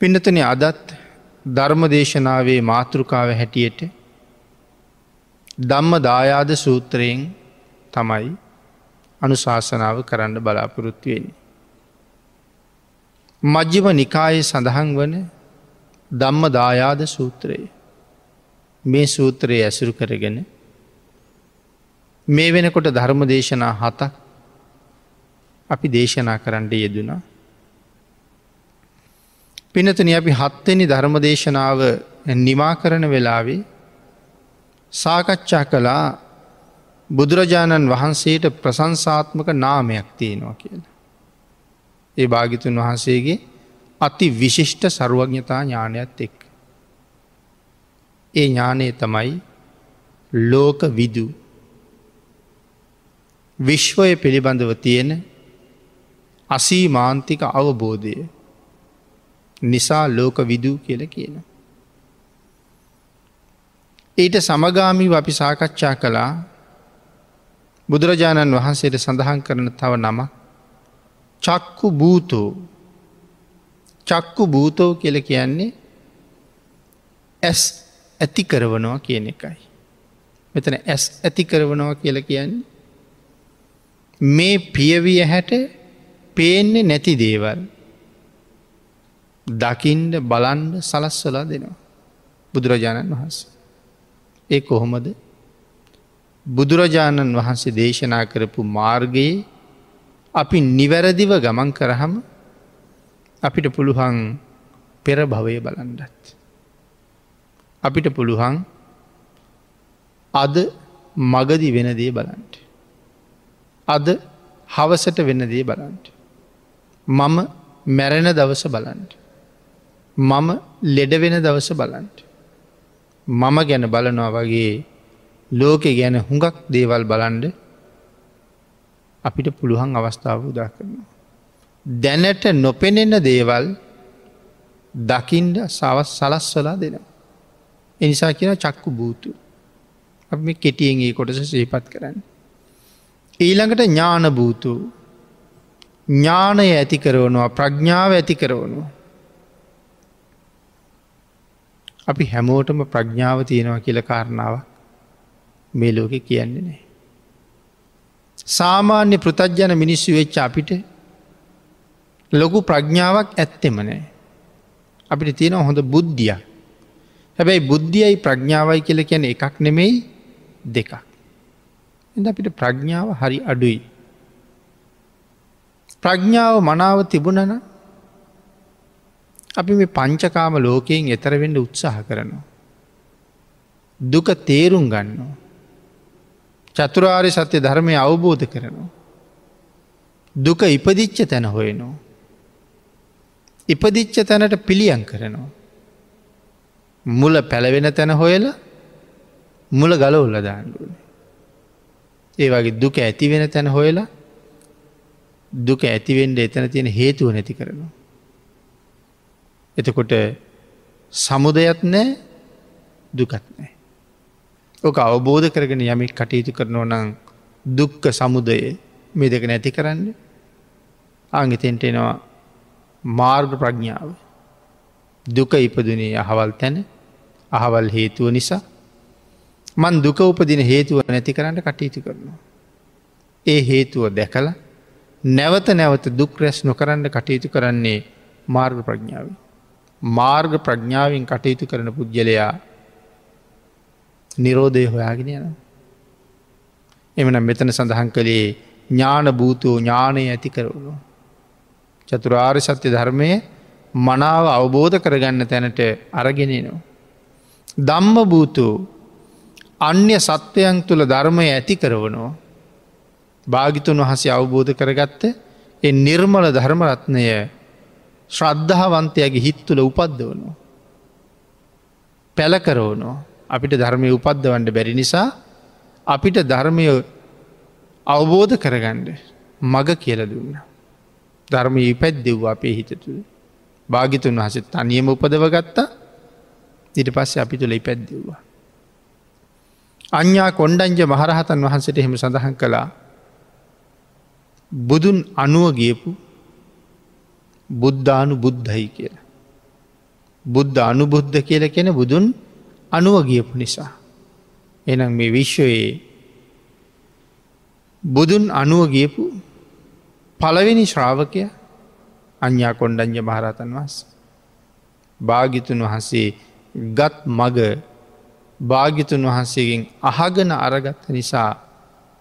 පිනතන අදත් ධර්ම දේශනාවේ මාතෘකාව හැටියට දම්ම දායාද සූත්‍රයෙන් තමයි අනුශාසනාව කරන්න බලාපොරොත්තුවෙන්නේ. මජ්්‍යම නිකායේ සඳහන් වන දම්ම දායාද සූත්‍රය මේ සූත්‍රයේ ඇසුරු කරගෙන මේ වෙනකොට ධර්ම දේශනා හතක් අපි දේශනා කරන්න යෙදුනා. පිනතන අපි හත්වෙනි ධර්ම දේශනාව නිමා කරන වෙලාවේ සාකච්ඡා කළා බුදුරජාණන් වහන්සේට ප්‍රසංසාත්මක නාමයක් තියෙනවා කියලා. ඒ භාගිතුන් වහන්සේගේ අති විශිෂ්ට සරුවඥතා ඥානයත් එක්. ඒ ඥානය තමයි ලෝක විදු විශ්වය පිළිබඳව තියෙන අසීමාන්තික අවබෝධය නිසා ලෝක විදූ කියල කියන. ඊට සමගාමීව අපි සාකච්ඡා කළා බුදුරජාණන් වහන්සේට සඳහන් කරන තව නම චක්කු භූතෝ චක්කු භූතෝ කියල කියන්නේ ඇස් ඇති කරවනවා කියන එකයි. මෙතන ඇස් ඇති කරවනවා කියල කියන්නේ මේ පියවිය හැට පේන්නේ නැති දේවල් දකින්ඩ බලන්ඩ සලස්වලා දෙනවා. බුදුරජාණන් වහන්ස. ඒ කොහොමද බුදුරජාණන් වහන්සේ දේශනා කරපු මාර්ගයේ අපි නිවැරදිව ගමන් කරහම අපිට පුළුවන් පෙර භවය බලන්ඩත්. අපිට පුළුවන් අද මගදි වෙනදේ බලන්ට. අද හවසට වෙනදේ බලන්ට. මම මැරෙන දවස බලන්ට. මම ලෙඩ වෙන දවස බලන්ට. මම ගැන බලනවා වගේ ලෝකෙ ගැන හුඟක් දේවල් බලන්ඩ අපිට පුළුවන් අවස්ථාව උදා කරනවා. දැනට නොපෙනෙන දේවල් දකිින්ඩ සවස් සලස්වලා දෙනවා. එනිසා කියෙන චක්කු භූතු. අප මේ කෙටියන්ගේ කොටස සේපත් කරන්න. ඊළඟට ඥාන භූතු ඥානය ඇති කරවනවා ප්‍රඥාව ඇති කරවනවා. අපි හැමෝටම ප්‍රඥාව තියෙනවා කියල කාරණාව මේ ලෝකෙ කියන්නේ නෑ. සාමාන්‍ය පෘතජ්ජන මිනිස්සු වෙච්ච අපිට ලොකු ප්‍රඥාවක් ඇත්තෙම නෑ. අපිට තියෙන හොඳ බුද්ධිය. හැබැයි බුද්ධියයි ප්‍රඥාවයි කියල කියන එකක් නෙමෙයි දෙකක්. එ අපිට ප්‍රඥාව හරි අඩුයි. ප්‍රඥාව මනාව තිබුණන අපි මේ පංචකාම ලෝකයෙන් එතරවෙඩ උත්සාහ කරනවා. දුක තේරුම් ගන්නවා. චතුරාරි සත්‍ය ධර්මය අවබෝධ කරනවා. දුක ඉපදිච්ච තැන හොයනවා. ඉපදිච්ච තැනට පිළියන් කරනවා. මුල පැළවෙන තැන හොයල මුල ගලවුල්ල දාන්ඩුවන. ඒ වගේ දුක ඇති වෙන තැන හොයලා දුක ඇතිවෙන්ඩ එතන තියෙන හේතුව නැති කරනවා. එතකොට සමුදයත් නෑ දුකත් නෑ. ඕක අවබෝධ කරගෙන යමි කටයුතු කරනව නං දුක්ක සමුදය මේ දෙක නැති කරන්න ආංගිතෙන්ට එනවා මාර්ග ප්‍රඥාව දුක ඉපදුනේ අහවල් තැන අහවල් හේතුව නිසා මන් දුක උපදින හේතුව නැති කරන්න කටයුතු කරනවා. ඒ හේතුව දැකලා නැවත නැවත දුක් රැස් නොකරන්න කටයුතු කරන්නේ මාර්ග ප්‍රඥාව. මාර්ග ප්‍රඥාවෙන් කටයුතු කරන පුද්ගලයා නිරෝධය හොයාගෙන යන. එමන මෙතන සඳහන් කළේ ඥාන භූතෝ ඥානය ඇති කරවුණු. චතුරාර් සත්‍ය ධර්මය මනාව අවබෝධ කරගන්න තැනට අරගෙනනවා. දම්ම භූතෝ අන්‍ය සත්වයන් තුළ ධර්මය ඇති කරවනවා. භාගිතුන් වහසේ අවබෝධ කරගත්ත එ නිර්මල ධර්මරත්නය ශ්‍රද්ධාවන්තයගේ හිත් තුළ උපද්දවනවා. පැලකරෝනෝ අපිට ධර්මය උපද්දවන්ට බැරි නිසා අපිට ධර්මය අවබෝධ කරගණ්ඩ මග කියල දුන්න. ධර්මය ඉපැත් දෙව්වා අපේ හිත තුළ. භාගිතුන් වහස තනියම උපදව ගත්තා ඉට පස්සේ අපි තුළ ඉපැත් දෙව්වා. අඥා කොණ්ඩංජ මහරහතන් වහන්සට එහෙම සඳහන් කළා බුදුන් අනුව ගියපු බුද්ධානු බුද්ධයි කියලා. බුද්ධ අනුබුද්ධ කියල කෙන බුදුන් අනුව ගියපු නිසා. එනම් මේ විශ්වයේ බුදුන් අනුව ගියපු පළවෙනි ශ්‍රාවකය අඥා කොණ්ඩංජ මහරතන් වහස. භාගිතුන් වහන්සේ ගත් මග භාගිතුන් වහන්සේගෙන් අහගන අරගත්ත නිසා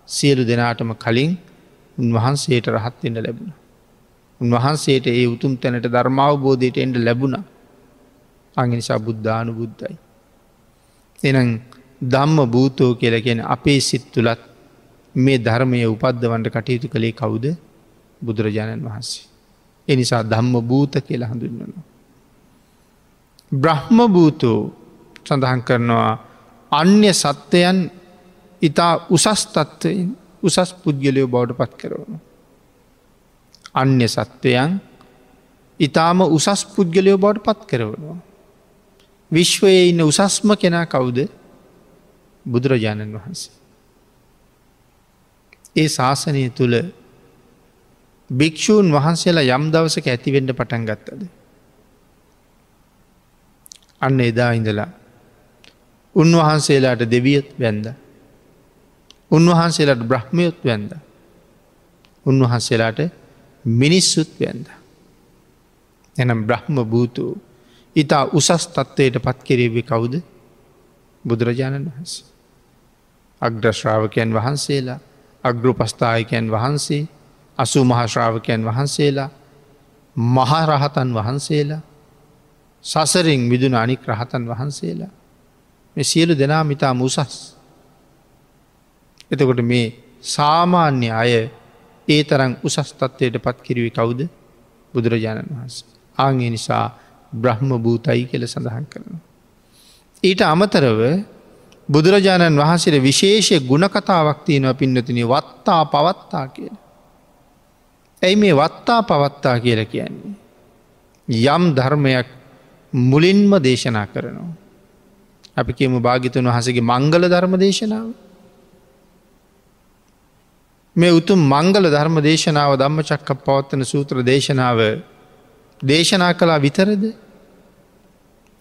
සියලු දෙනාටම කලින් උන්වහන්සේට රහත්වෙන්න ලැබුණ. උන්වහන්සේට ඒ උතුම් තැනට ධර්මාවබෝධයට එන්ඩ ලැබුණ අංගනිසා බුද්ධානු බුද්ධයි. එනම් දම්ම භූතෝ කියලගෙන අපේ සිත් තුළත් මේ ධර්මය උපද්ධවන්ට කටයුතු කළේ කවුද බුදුරජාණන් වහන්සේ. එනිසා ධම්ම භූත කියලා හඳුන්වනවා. බ්‍රහ්ම භූතෝ සඳහන් කරනවා අන්‍ය සත්‍යයන් ඉතා උසස් තත්වයෙන් උසස් පුද්ගලයෝ බෞඩ පත් කරවන. අන්‍ය සත්වයන් ඉතාම උසස් පුද්ගලයෝ බෞඩ පත් කරවනවා. විශ්වයේ ඉන්න උසස්ම කෙනා කවුද බුදුරජාණන් වහන්සේ. ඒ ශාසනය තුළ භික්‍ෂූන් වහන්සේලා යම් දවසක ඇතිවෙන්ඩ පටන් ගත්තද. අන්න එදා ඉඳලා උන්වහන්සේලාට දෙවියත් වැන්ද. උන්වහන්සේලාට බ්‍රහ්මයොත් වැන්ද. උන්වහන්සේලාට මිනිස්සුත් වැන්ද. එනම් බ්‍රහ්ම භූතු ඉතා උසස් තත්වයට පත් කෙරේවි කවුද බුදුරජාණන් වහන්ස. අග්‍රශ්‍රාවකයන් වහන්සේලා අග්‍රපස්ථායකයන් වහන්සේ අසු මහශ්‍රාවකයන් වහන්සේලා මහරහතන් වහන්සේලා සසරින් මිදුන අනික් රහතන් වහන්සේලා මේ සියලු දෙනා මිතා මුසස්. එතකොට මේ සාමාන්‍ය අය ඒ තරම් උසස් තත්වයට පත් කිරිවි කවුද බුදුරජාණන් වහන්ස. ආගේ නිසා බ්‍රහ්ම භූතයි කියල සඳහන් කරනවා. ඊට අමතරව බුදුරජාණන් වහන්සේට විශේෂය ගුණකතාවක් තියෙනව පින්නතින වත්තා පවත්තා කියල. ඇයි මේ වත්තා පවත්තා කියල කියන්නේ. යම් ධර්මයක් මුලින්ම දේශනා කරනවා. අපි කියමු භාගිතුන් වහසගේ මංගල ධර්ම දේශනාව. මේ උතුම් මංගල ධර්ම දේශනාව ධම්ම චක්ක පවත්තන සූත්‍ර දේශනාව දේශනා කලා විතරද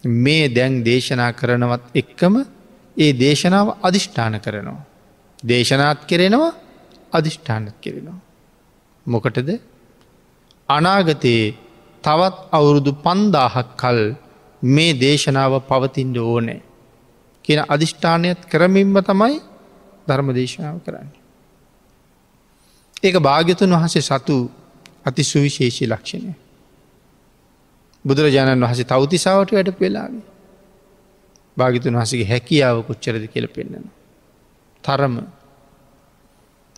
මේ දැන් දේශනා කරනවත් එක්කම ඒ දේශනාව අධිෂ්ඨාන කරනවා. දේශනාත් කෙරෙනවා අධිෂ්ඨානත් කෙරෙනවා. මොකටද අනාගතයේ තවත් අවුරුදු පන්දාහක් කල් මේ දේශනාව පවතින්ට ඕනෑ. කියන අධිෂ්ඨානයත් කරමින්ම තමයි ධර්ම දේශනාව කරන්න. ඒක භාග්‍යතුන් වහසේ සතු අති සුවිශේෂී ලක්ෂණය. බුදුරජාණන් වහසේ තවතිසාාවට වැඩ පෙලාවේ. භාගිතුන් වහසගේ හැකියාව කොච්චරද කියල පෙන්න්නන. තරම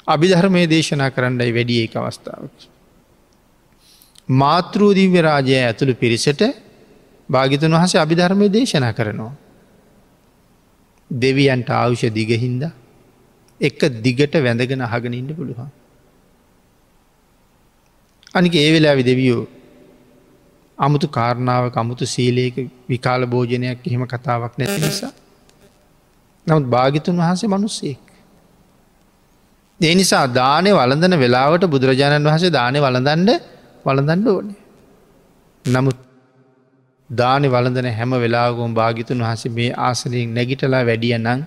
අභිධර්මය දේශනා කරන්නයි වැඩිය එක අවස්ථාවක්. මාතෘූදිව්‍ය රාජය ඇතුළු පිරිසට භාගිතුන් වහස අභිධර්මය දේශනා කරනවා. දෙවියන්ට ආවුෂ දිගහින්ද එක දිගට වැඳගෙන අහගෙන ඉන්න පුළුවන්. අනික ඒ වෙලාවි දෙවියෝ අමුතු කාරණාව අමුතු සීලයක විකාල භෝජනයක් එහෙම කතාවක් නැති නිසා. නමුත් භාගිතුන් වහන්සේ මනුස්සෙක්. ඒ නිසා දානය වලඳන වෙලාවට බුදුරජාණන් වහසේ දානය වලඳන්ඩ වලඳන්ඩ ඕනේ. නමුත් දානි වලඳන හැම වෙලාගුම් භාගිතුන් වහසේ මේ ආසනයෙන් නැගිටලා වැඩිය නං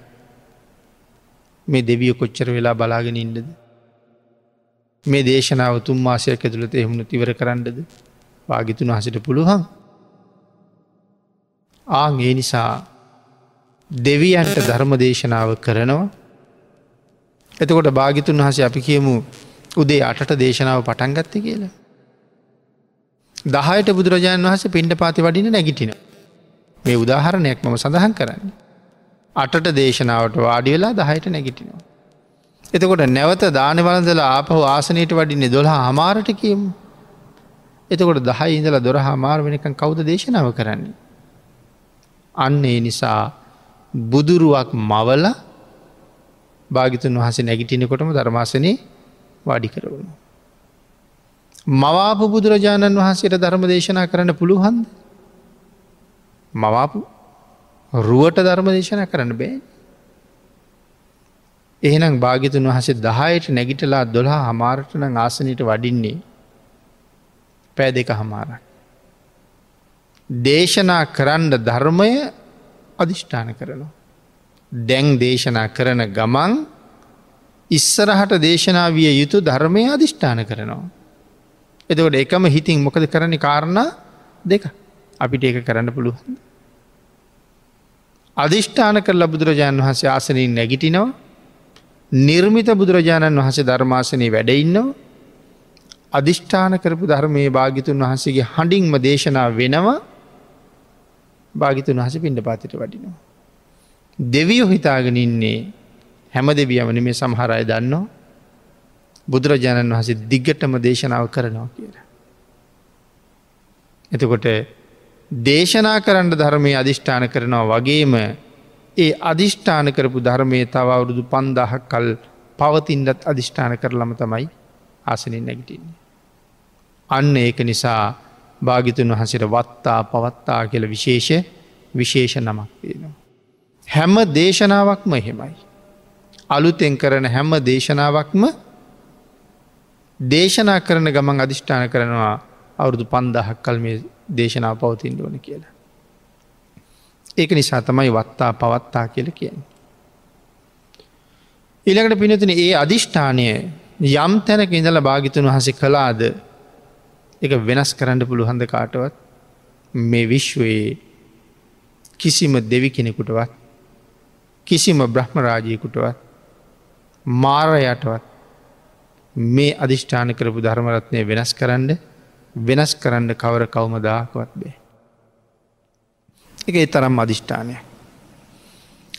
මේ දෙවිය කොච්චර වෙලා බලාගෙන ඉන්නද. මේ දේශනාව තුන් මාසයක් ඇතුළත එහුණු තිවර කරන්නද භාගිතුන් වහසට පුළුවන්. ආං ඒ නිසා දෙවියන්ට ධර්ම දේශනාව කරනවා එතකොට භාගිතුන් වහස අපි කියමු උදේ අටට දේශනාව පටන්ගත්ත කියලා. දහයට බුදුරජාණන් වහස පින්ඩ පාති වඩින නැගිටින. මේ උදාහරණයක් මම සඳහන් කරන්න. අටට දේශනාවට වාඩි වෙලා දහයට නැගිටිනවා. එතකොට නැවත දාන වලඳලා ආපහු ආසනයට වඩින්නේ දොලා හමාරට කියමු. එතකොට දහයි ඉඳලා දොර හමාර වෙනකන් කවුද දේශනාව කරන්නේ. අන්න ඒ නිසා බුදුරුවක් මවල භාගිතුන් වහස නැගිටිනකොටම ධර්මාසනය වාඩි කරවුණු. මවාපු බුදුරජාණන් වහන්සේට ධර්ම දේශනා කරන්න පුළුවන්ද. මවාපු රුවට ධර්ම දේශනා කරන්න බෑ. එහෙනම් භාගිතුන් වහසේ දහයට නැගිටලා දොලා හමාරටන ආසනයට වඩින්නේ පෑ දෙක හමාරක්. දේශනා කරන්න ධර්මය අධිෂ්ඨාන කරනවා. දැන් දේශනා කරන ගමන් ඉස්සරහට දේශනා විය යුතු ධර්මය අධිෂ්ඨාන කරනවා. එතකොට එකම හිතින් මොකද කරන කාරණ දෙක අපිට ඒක කරන්න පුළුවන්. අධිෂ්ඨාන කරල බුදුරජාණන් වහන්සේ ආසනින් නැගිටිනවා නිර්මිත බුදුරජාණන් වහසේ ධර්මාසනය වැඩඉන්නවා අධිෂ්ඨාන කරපු ධර්මයේ භාගිතුන් වහන්සේගේ හඬින්ම දේශනා වෙනවා භාගිතුන් වහස පිණ්ඩ පාතිට වඩිනවා. දෙවියෝ හිතාගෙන ඉන්නේ හැම දෙවියමන මේ සමහරය දන්නවා බුදුරජාණන් වහසේ දිග්ගටම දේශනාව කරනවා කියලා. එතකොට දේශනා කරන්න ධර්මය අධිෂ්ඨාන කරනවා වගේම ඒ අධිෂ්ඨාන කරපු ධර්මය තව අවුරුදු පන්දාහක් කල් පවතින්ඩත් අධිෂ්ඨාන කරලම තමයි ආසනින් නැගිටින්නේ. අන්න ඒක නිසා භාගිතුන් වහසට වත්තා පවත්තා කියල විශේෂ විශේෂ නමක් තියෙනවා. හැම දේශනාවක්ම එහෙමයි. අලුතෙන් කරන හැම දේශනාවක්ම දේශනා කරන ගමන් අධිෂ්ඨාන කරනවා අවුරුදු පන්දහක් කල් මේ දේශනාව පවතින් ඕන කියලා. ඒක නිසා තමයි වත්තා පවත්තා කියල කියන්නේ. ඉළඟට පිනතින ඒ අධිෂ්ඨානය යම් තැනක ඉඳල භාගිතුන් වහස කලාද එක වෙනස් කරන්න පුළුහන්ද කාටවත් මේ විශ්වයේ කිසිම දෙවි කෙනෙකුටවත් කිසිම බ්‍රහ්ම රාජයකුටවත් මාරයටවත් මේ අධිෂ්ඨාන කරපු ධර්මරත්නය වෙනස් කරන්න වෙනස් කරන්න කවර කවමදාකවත් බේ. එක ඒ තරම් අධිෂ්ඨානය.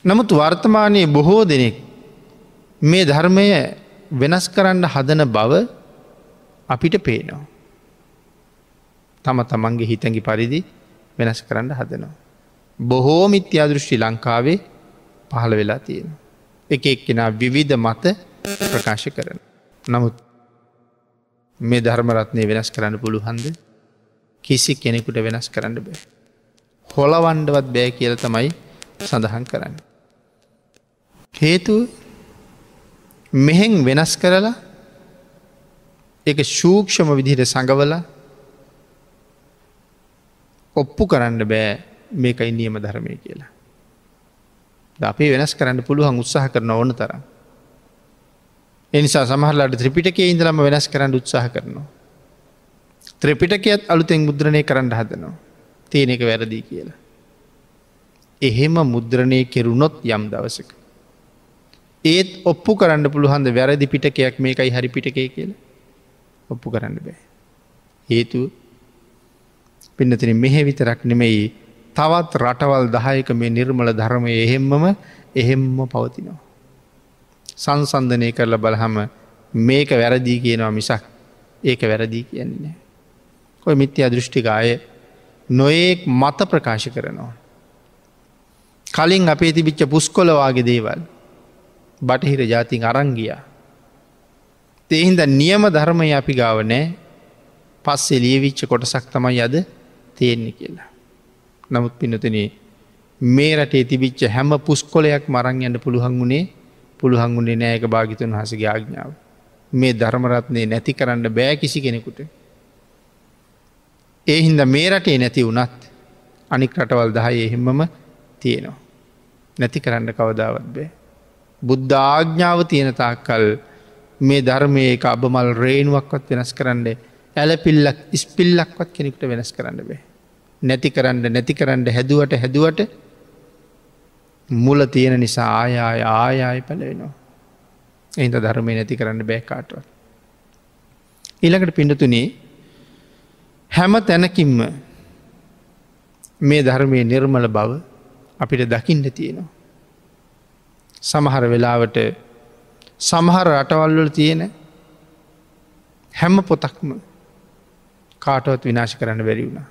නමුත් වර්තමානයේ බොහෝ දෙනෙක් මේ ධර්මය වෙනස් කරන්න හදන බව අපිට පේනවා. තම තමන්ගේ හිතැඟි පරිදි වෙනස් කරන්න හදනවා. බොහෝ මිත්‍යා දෘෂ්ටි ලංකාවේ පහළ වෙලා තියෙන. එක එක්කෙනා විවිධ මත ප්‍රකාශ කරන. නමුත් මේ ධර්මරත්නය වෙනස් කරන්න පුළුහන්ද කිසි කෙනෙකුට වෙනස් කරන්න බෑ. හොලවන්ඩවත් බෑ කියල තමයි සඳහන් කරන්න. හේතු මෙහෙන් වෙනස් කරලා එක ශූක්ෂම විදිහට සඟවලා ඔප්පු කරන්න බෑ මේකයි නියම ධර්මය කියලා. අපේ වෙනස් කරන්න පුළුවන් උත්සාහ කරන ඕන තරම්. එනිසා සමහරලාට ත්‍රිපිටක ඉඳලම වෙනස් කරන්න උත්සාහ කරනවා. ත්‍රිපිටකයත් අලුතෙන් මුද්‍රණය කරන්න හදනවා. තියෙන එක වැරදිී කියලා. එහෙම මුද්‍රණය කෙරුණොත් යම් දවසක. ඒත් ඔප්පු කරන්න පුළුහන්ද වැරදි පිටකයක් මේකයි හරි පිටකය කියලා ඔප්පු කරන්න බෑ. හේතු පින්නතින මෙහෙ විතරක් නෙමෙයි තවත් රටවල් දහයක මේ නිර්මල ධර්මය එහෙම්මම එහෙම්ම පවතිනවා. සංසන්ධනය කරල බලහම මේක වැරදිී කියනවා මිසක් ඒක වැරදිී කියන්නේ. ඔය මිත්‍ය අදෘෂ්ටිකාය නොයෙක් මත ප්‍රකාශ කරනවා. කලින් අපේ තිබිච්ච පුස්කොලවාගේ දේවල් බටහිර ජාතින් අරංගිය. තේහින්ද නියම ධර්මය අපි ගාව නෑ පස්සේ ලියවිච්ච කොටසක් තමයි අද තියෙන්නේ කියලා. නමුත් පිනතන මේ රටේ තිබිච්ච හැම පුස්කොලයක් මරං යන්න පුළුවන් වුණේ පුළුවන් වුණේ නෑක භාගිතුන් හසගේ ආඥාව. මේ ධර්මරත්නය නැති කරන්න බෑ කිසි කෙනෙකුට. ඒ හින්ද මේ රටේ නැති වුනත් අනික් රටවල් දහය එහෙම්මම තියෙනවා. නැති කරන්න කවදාවත් බෑ. බුද්ධ ආග්ඥාව තියෙන තාක්කල් මේ ධර්මය එක අබමල් රේනුවක්වත් වෙනස් කරන්න ඇලපිල්ලක් ඉස්පිල්ලක්වත් කෙනෙකුට වෙනස් කරන්න බෑ. නැති කරන්න නැති කරන්න හැදුවට හැදුවට මුල තියෙන නිසා ආයාය ආයාය පැලවෙනවා. එහිද ධර්මය නැති කරන්න බෑකාටවත්. ඊළඟට පිඩතුනේ හැම තැනකින්ම මේ ධර්මය නිර්මල බව අපිට දකිින්ට තියෙනවා. සමහර වෙලාවට සමහර රටවල්වල තියෙන හැම පොතක්ම කාටවත් විනාශ කරන්න බැරි වුණා.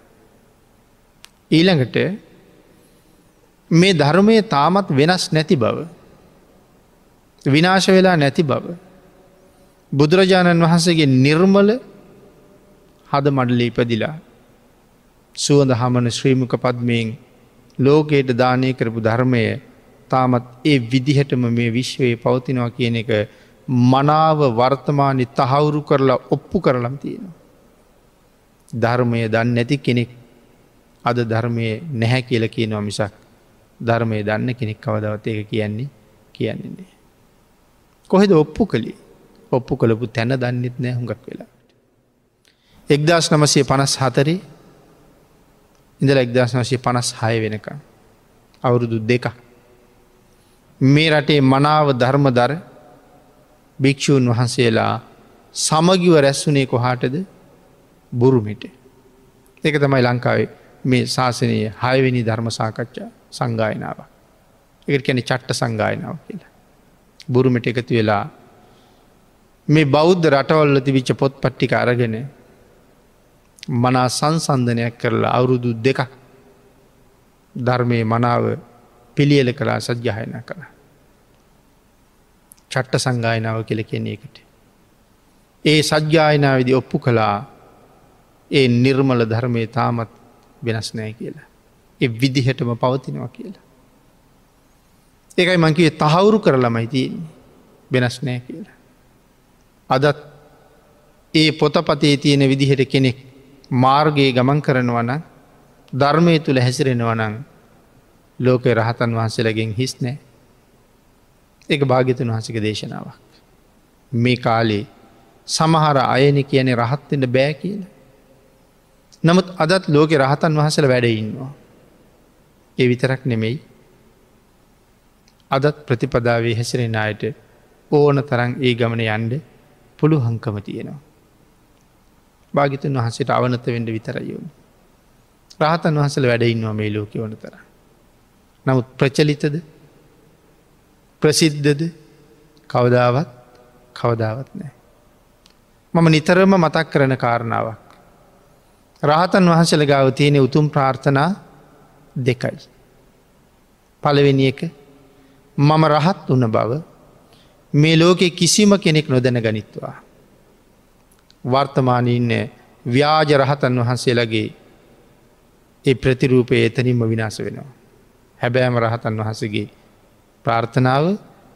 ඊළඟට මේ ධර්මය තාමත් වෙනස් නැති බව. විනාශ වෙලා නැති බව. බුදුරජාණන් වහන්සේගේ නිර්මල හද මඩලි ඉපදිලා සුවඳ හමන ශ්‍රීමක පද්මයෙන් ලෝකයට දානය කරපු ධර්මය තාමත් ඒ විදිහටම මේ විශ්වයේ පවතිනවා කියන එක මනාව වර්තමානි තහවුරු කරලා ඔප්පු කරලම් තියෙනවා. ධර්මය දන්න නැති කෙනෙක් අද ධර්මය නැහැ කියල කියනවා මිසක් ධර්මය දන්න කෙනෙක් කවදවත් ඒක කියන්නේ කියන්නේන්නේ. කොහෙද ඔප්පු කළේ ඔප්පු කළපු තැන දන්නෙත් නෑ හුඟක් වෙලා. එක්දස් නමසය පනස් හතරේ ඉඳල එක්දස් නවසය පනස් හය වෙනකම්. අවුරුදු දෙක. මේ රටේ මනාව ධර්ම දර භික්‍ෂූන් වහන්සේලා සමගිව රැස්සුනේ කොහාටද බුරුමිට. එක තමයි ලංකාවේ මේ ශාසනයේ හයවෙනි ධර්ම සාකච්ඡා සංගායනාව. එකට කැනෙ චට්ට සංගායනාව කියලා. බුරුමිට එකතු වෙලා මේ බෞද්ධ රටවල්ල තිවිච්ච පොත් පට්ටික අරගෙන මනා සංසන්ධනයක් කරලා අවුරුදු දෙකක් ධර්මය මනාව පිළියල කලා සජ්්‍යහයන කළ. චට්ට සංගායනාව කෙල කියන්නේ එකට. ඒ සජ්්‍යායනාවදි ඔප්පු කළා ඒ නිර්මල ධර්මය තාමත් වෙනස් නෑ කියලා. එ විදිහටම පවතිනවා කියලා. ඒකයි මංකිව තහවුරු කරලමයි තියන්නේ වෙනස් නෑ කියලා. අදත් ඒ පොතපතේ තියෙන විදිහට කෙනෙක් මාර්ගයේ ගමන් කරනවන ධර්මය තුළ හැසිරෙනවනං ලෝක රහතන් වහන්සේලගෙන් හිස් නෑ එක භාගිතන් වහසික දේශනාවක්. මේ කාලේ සමහර අයන කියන රහත්වෙන්ට බෑ කියලා. නමුත් අදත් ලෝක රහතන් වහසල වැඩඉන්නවා. ඒ විතරක් නෙමෙයි අදත් ප්‍රතිපදාවේ හැසිරෙන අයට ඕන තරන් ඒ ගමන යන්ඩ පුළු හංකම තියෙනවා. භාගිතුන් වහසට අවනත වෙන්ඩ විතරයවුණ. රහතන් වහසල වැඩඉන්නවා මේ ලෝක ඕන තර. නමුත් ප්‍රචලිතද ප්‍රසිද්ධද කවදාවත් කවදාවත් නෑ. මම නිතරම මතක් කරන කාරණාවක්. රහතන් වහන්සල ගාව තියෙන උතුම් ප්‍රාර්ථනා දෙකයි. පළවෙනි එක මම රහත් වන බව මේ ලෝකෙ කිසිම කෙනෙක් නොදැන ගනිත්වා. වර්තමාන ඉන්න ව්‍යාජ රහතන් වහන්සේලගේ ඒ ප්‍රතිරූපය එතනින්ම විනාස වෙනවා. හැබෑම රහතන් වහසගේ ප්‍රාර්ථනාව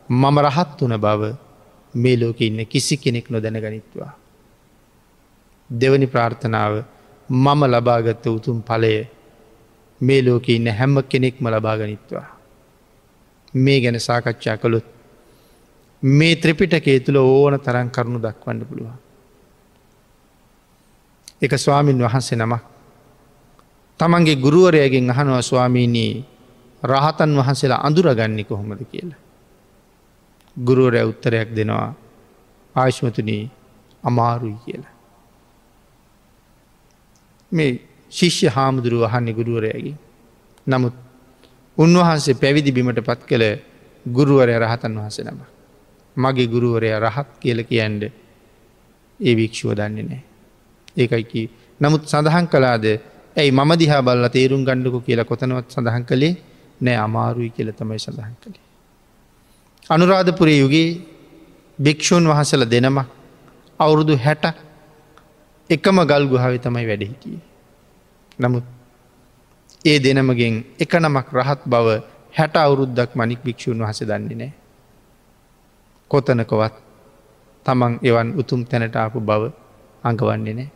මම රහත් වන බව මේ ලෝක ඉන්න කිසි කෙනෙක් නොදැන ගනිත්වා. දෙවනි ප්‍රාර්ථනාව මම ලබාගත්ත උතුම් පලය මේ ලෝක ඉන්න හැම්ම කෙනෙක්ම ලබාගනිත්වා. මේ ගැන සාකච්ඡා කළොත් මේ ත්‍රිපිටකේ තුළ ඕන තරන් කරුණු දක්වන්න පුළුවන්. එක ස්වාමීන් වහන්සේ නමක් තමන්ගේ ගුරුවරයගෙන් අහනවා ස්වාමීනී රහතන් වහන්සේලා අඳුරගන්නි කොහොමද කියලා. ගුරුවරය උත්තරයක් දෙනවා ආශ්මතුනී අමාරුයි කියලා. මේ ශිෂ්‍ය හාමුදුරුව අහන්නේ ගුරුවරයගේ. නමුත් උන්වහන්සේ පැවිදි බිමට පත් කළ ගුරුවරය රහතන් වහස නම. මගේ ගුරුවරය රහත් කියල කියන්ඩ ඒ භික්ෂුව දන්නේ නෑ. ඒකයිකි නමුත් සඳහන් කලාද ඇයි මම දිහා බල්ල තේරුම් ගණ්ඩකු කියලා කොතනවත් සඳහන් කළේ නෑ අමාරුයි කියල තමයි සඳහන් කළේ. අනුරාධපුරේ යුගේ භික්‍ෂූන් වහසල දෙනමක් අවුරුදු හැට එකම ගල් ගුහාව තමයි වැඩ හිටිය. නමුත් ඒ දෙනමගෙන් එක නමක් රහත් බව හැට අවුරුද්දක් මනික් භික්‍ෂූන් වහස දන්නේ නෑ. කොතනකොවත් තමන් එවන් උතුම් තැනට ආපු බව අඟවන්නේ නෑ.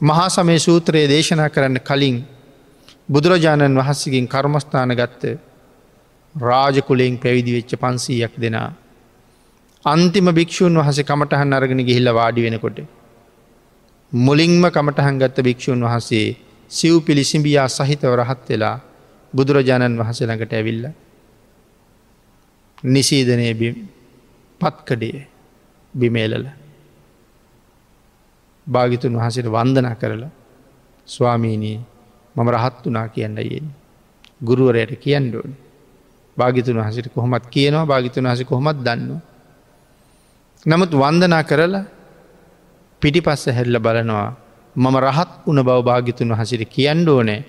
මහා සමය සූත්‍රයේ දේශනා කරන්න කලින් බුදුරජාණන් වහන්සකින් කර්මස්ථාන ගත්ත රාජකුලෙෙන් පැවිදි වෙච්ච පන්සීයක් දෙනා. අන්තිම භික්‍ෂූන් වහස කමටහන් අරගෙන ගිහිල්ල වාඩි වෙනකොට. මුලින්ම කමටහන් ගත්ත භික්‍ෂූන් වහන්සේ සිව් පිළිසිඹියා සහිතව රහත් වෙලා බුදුරජාණන් වහස ළඟට ඇවිල්ල. නිසීදනය පත්කඩේ බිමේලල භාගිතුන් වහසට වන්දනා කරලා ස්වාමීනී මම රහත් වනා කියන්න යෙන්. ගුරුවරයට කියන්න ඕන. භාගිතුන් වහසට කොහොමත් කියනවා භාගිතුන් වහස කොහොමත් දන්න. නමුත් වන්දනා කරලා පිටි පස්ස හැල්ල බලනවා මම රහත් උන බව භාගිතුන් වහසිට කියන්න ඕනෑ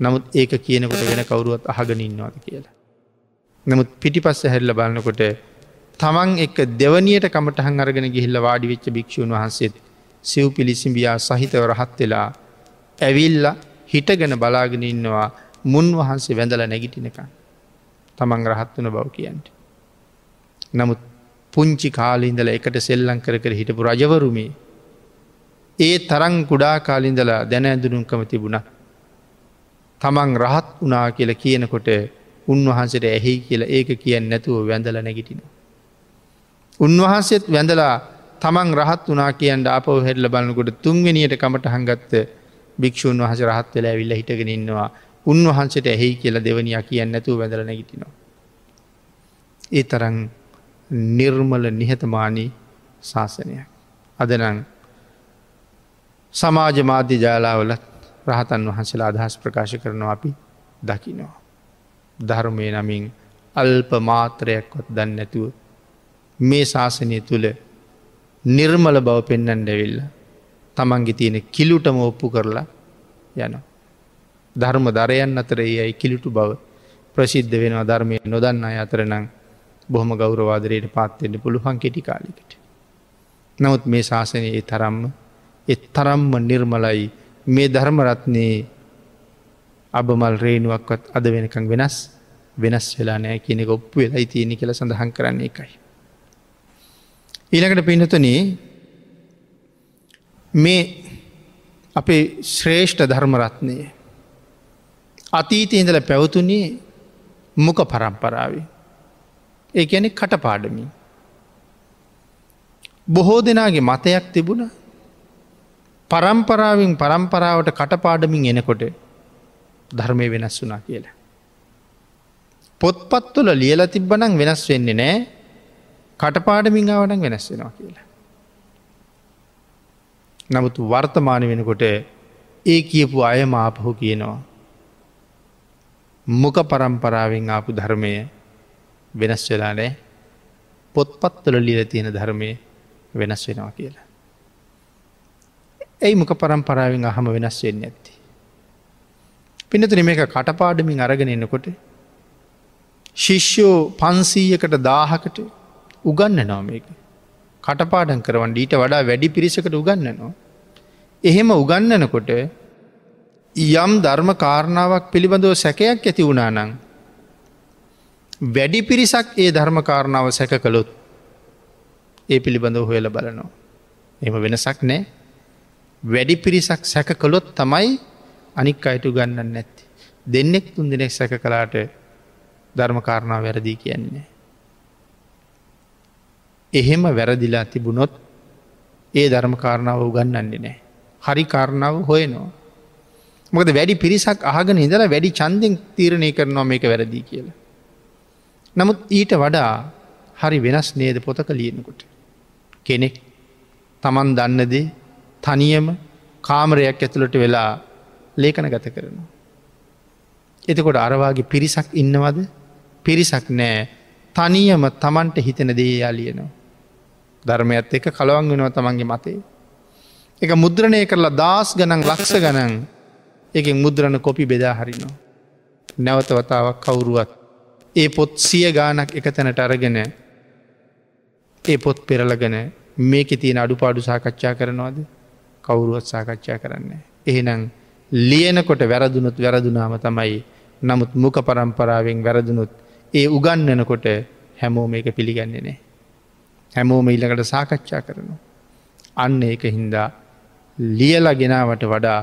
නමුත් ඒක කියනකොට වෙන කවරුවත් අහගෙන ඉන්නවාද කියලා. නමුත් පිටි පස්ස හැල්ල බලන්නකොට තමන් එක දෙවනියට කමටහන් අරගෙන ගිහිල්ල වාඩි වෙච්ච භික්ෂූන් වහන්සේත් සිව් පිළිසිඹියා සහිතව රහත් වෙලා ඇවිල්ල හිටගෙන බලාගෙන ඉන්නවා මුන් වහන්සේ වැඳල නැගිටිනකන් තමන් රහත් වන බව කියන්ට. නමුත් පුංචි කාලඉඳල එකට සෙල්ලං කර කර හිටපු රජවරුමේ ඒ තරං කුඩා කාලින්දලා දැන ඇඳුනුම්කම තිබුණ. තමන් රහත් වනා කියල කියනකොට උන්වහන්සට ඇහි කියලා ඒක කියන්න නැතුව වැඳල නැගිටින. උන්වහන්සේත් වැඳලා තමන් රහත් වනා කියන්න අපව හෙල්ල බලන්නකොට තුන්වෙනියට කමට හංගත්ත භික්‍ෂූන් වහස රහත් වෙලා ඇවිල්ල හිටගෙන ඉන්නවා උන්වහන්සට ඇහි කියලා දෙවනියා කියන්න නැතුව වැඳල නැගිටිනවා. ඒ තරන් නිර්මල නිහතමානී ශාසනයක්. අදනං සමාජ මාධ්‍ය ජාලාවලත් රහතන් වහන්සේලා අදහස් ප්‍රකාශ කරනවා අපි දකිනවා. ධර්මය නමින් අල්ප මාත්‍රයක්වත් දන්න නැතුව මේ ශාසනය තුළ නිර්මල බව පෙන්නන් ඩැවිල්ල තමන්ගේ තියෙන කිලුටම ඔප්පු කරලා යන. ධර්ම දරයන් අතර ඒ අයි කිලිටු බව ප්‍රසිද්ධ වෙනවා ධර්මය නොදන්න අය අතරනං බොහොම ගෞරවාදරයට පාත්තෙන්ට පුළුවන් කෙටි කාලිකට. නමුත් මේ ශාසනයේ තරම්ම එත් තරම්ම නිර්මලයි මේ ධර්මරත්නයේ අබමල් රේනුවක්වත් අද වෙනකං වෙනස් වෙනස් වෙලා නෑ කියන ඔප්පු වෙලයි තියෙන කියල සඳහන් කරන්නේ එකයි. ඊළඟට පිනතුන මේ අපේ ශ්‍රේෂ්ඨ ධර්මරත්නය අතීතය ඉඳල පැවතුනේ මොක පරම්පරාවේ. ඒ ඇනෙ කටපාඩමින්. බොහෝ දෙනාගේ මතයක් තිබුණ පරම්පරාවෙන් පරම්පරාවට කටපාඩමින් එනකොට ධර්මය වෙනස් වුනා කියලා. පොත්පත්තුල ලියල තිබ්බනං වෙනස් වෙන්නේ නෑ කටපාඩමින් ආවනක් වෙනස් වෙනවා කියලා. නමුත් වර්තමාන වෙනකොට ඒ කියපු අය මාපහු කියනවා. මොක පරම්පරාවෙන් ආපු ධර්මය වෙනස් වෙලා නෑ පොත්පත්වල ලිල තියෙන ධර්මය වෙනස් වෙනවා කියලා. ඇයි මොක පරම්පරාවෙන් අහම වෙනස් වෙන්න ඇත්ති. පිනතුන මේක කටපාඩමින් අරගෙන එන්නකොට ශිෂ්‍යෝ පන්සීයකට දාහකට උගන්න නොමේක. කටපාඩන් කරවන් ඊට වඩා වැඩි පිරිසකට උගන්නනවා. එහෙම උගන්නනකොට යම් ධර්ම කාරණාවක් පිළිබඳව සැකයක් ඇති වුණානං. වැඩි පිරිසක් ඒ ධර්ම කාරණාව සැක කළොත් ඒ පිළිබඳව හොයල බලනවා. එම වෙනසක් නෑ වැඩි පිරිසක් සැක කළොත් තමයි අනික් අයිටු ගන්නන්න නැත්ති. දෙන්නෙක් තුන් දෙනෙක් සැක කලාට ධර්මකාරණාව වැරදිී කියන්නේ. එහෙම වැරදිලා තිබුණොත් ඒ ධර්මකාරණාව උගන්නන්නේ නෑ. හරි කාරණාව හොයනවා. මොකද වැඩි පිරිසක් අහගෙන ඉදලා වැඩි චන්දෙන් තීරණය කරනවා මේක වැරදිී කියලා. නමුත් ඊට වඩා හරි වෙනස් නේද පොතක ලියනකොට. කෙනෙක් තමන් දන්නදේ තනියම කාමරයක් ඇතුළට වෙලා ලේකන ගත කරනවා. එතකොට අරවාගේ පිරිසක් ඉන්නවද පිරිසක් නෑ තනියම තමන්ට හිතෙන දේ යාලියනවා. ධර්මයත් එක කලවන් වෙනවා තමන්ගේ මතේ. එක මුද්‍රණය කරලා දස් ගනන් ලක්ෂ ගනන් එක මුද්‍රණ කොපි බෙදා හරිනවා. නැවත වතාවක් කවුරුවත් ඒ පොත් සිය ගානක් එක තැනට අරගෙන ඒ පොත් පෙරලගෙන මේක තියෙන අඩුපාඩු සාකච්ඡා කරනවාද කවුරුවත් සාකච්ඡා කරන්න. එහෙනම් ලියනකොට වැරදුනුත් වැරදුනාම තමයි නමුත් මුක පරම්පරාවෙන් වැරදුනුත් ඒ උගන්නනකොට හැමෝම එක පිළිගන්නේ නෑ. හැමෝම ඉල්ලකට සාකච්ඡා කරනවා. අන්න ඒක හින්දා ලියලා ගෙනාවට වඩා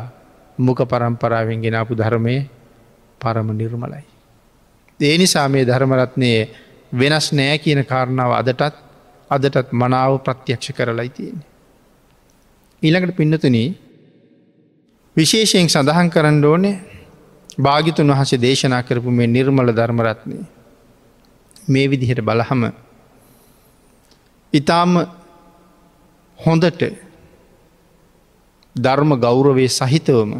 මුක පරම්පරාවෙන් ගෙනාපු ධර්මය පරම නිර්මලයි. ඒ නිසා මේ ධර්මරත්නයේ වෙනස් නෑ කියන කාරණාව අදටත් අදටත් මනාව ප්‍රත්‍යක්ෂ කරලයි තියෙන්නේ. ඊළඟට පින්නතුන විශේෂයෙන් සඳහන් කරන්න ඕනේ භාගිතුන් වහසේ දේශනා කරපු මේ නිර්මල ධර්මරත්නය මේ විදිහට බලහම ඉතාම හොඳට ධර්ම ගෞරවේ සහිතවම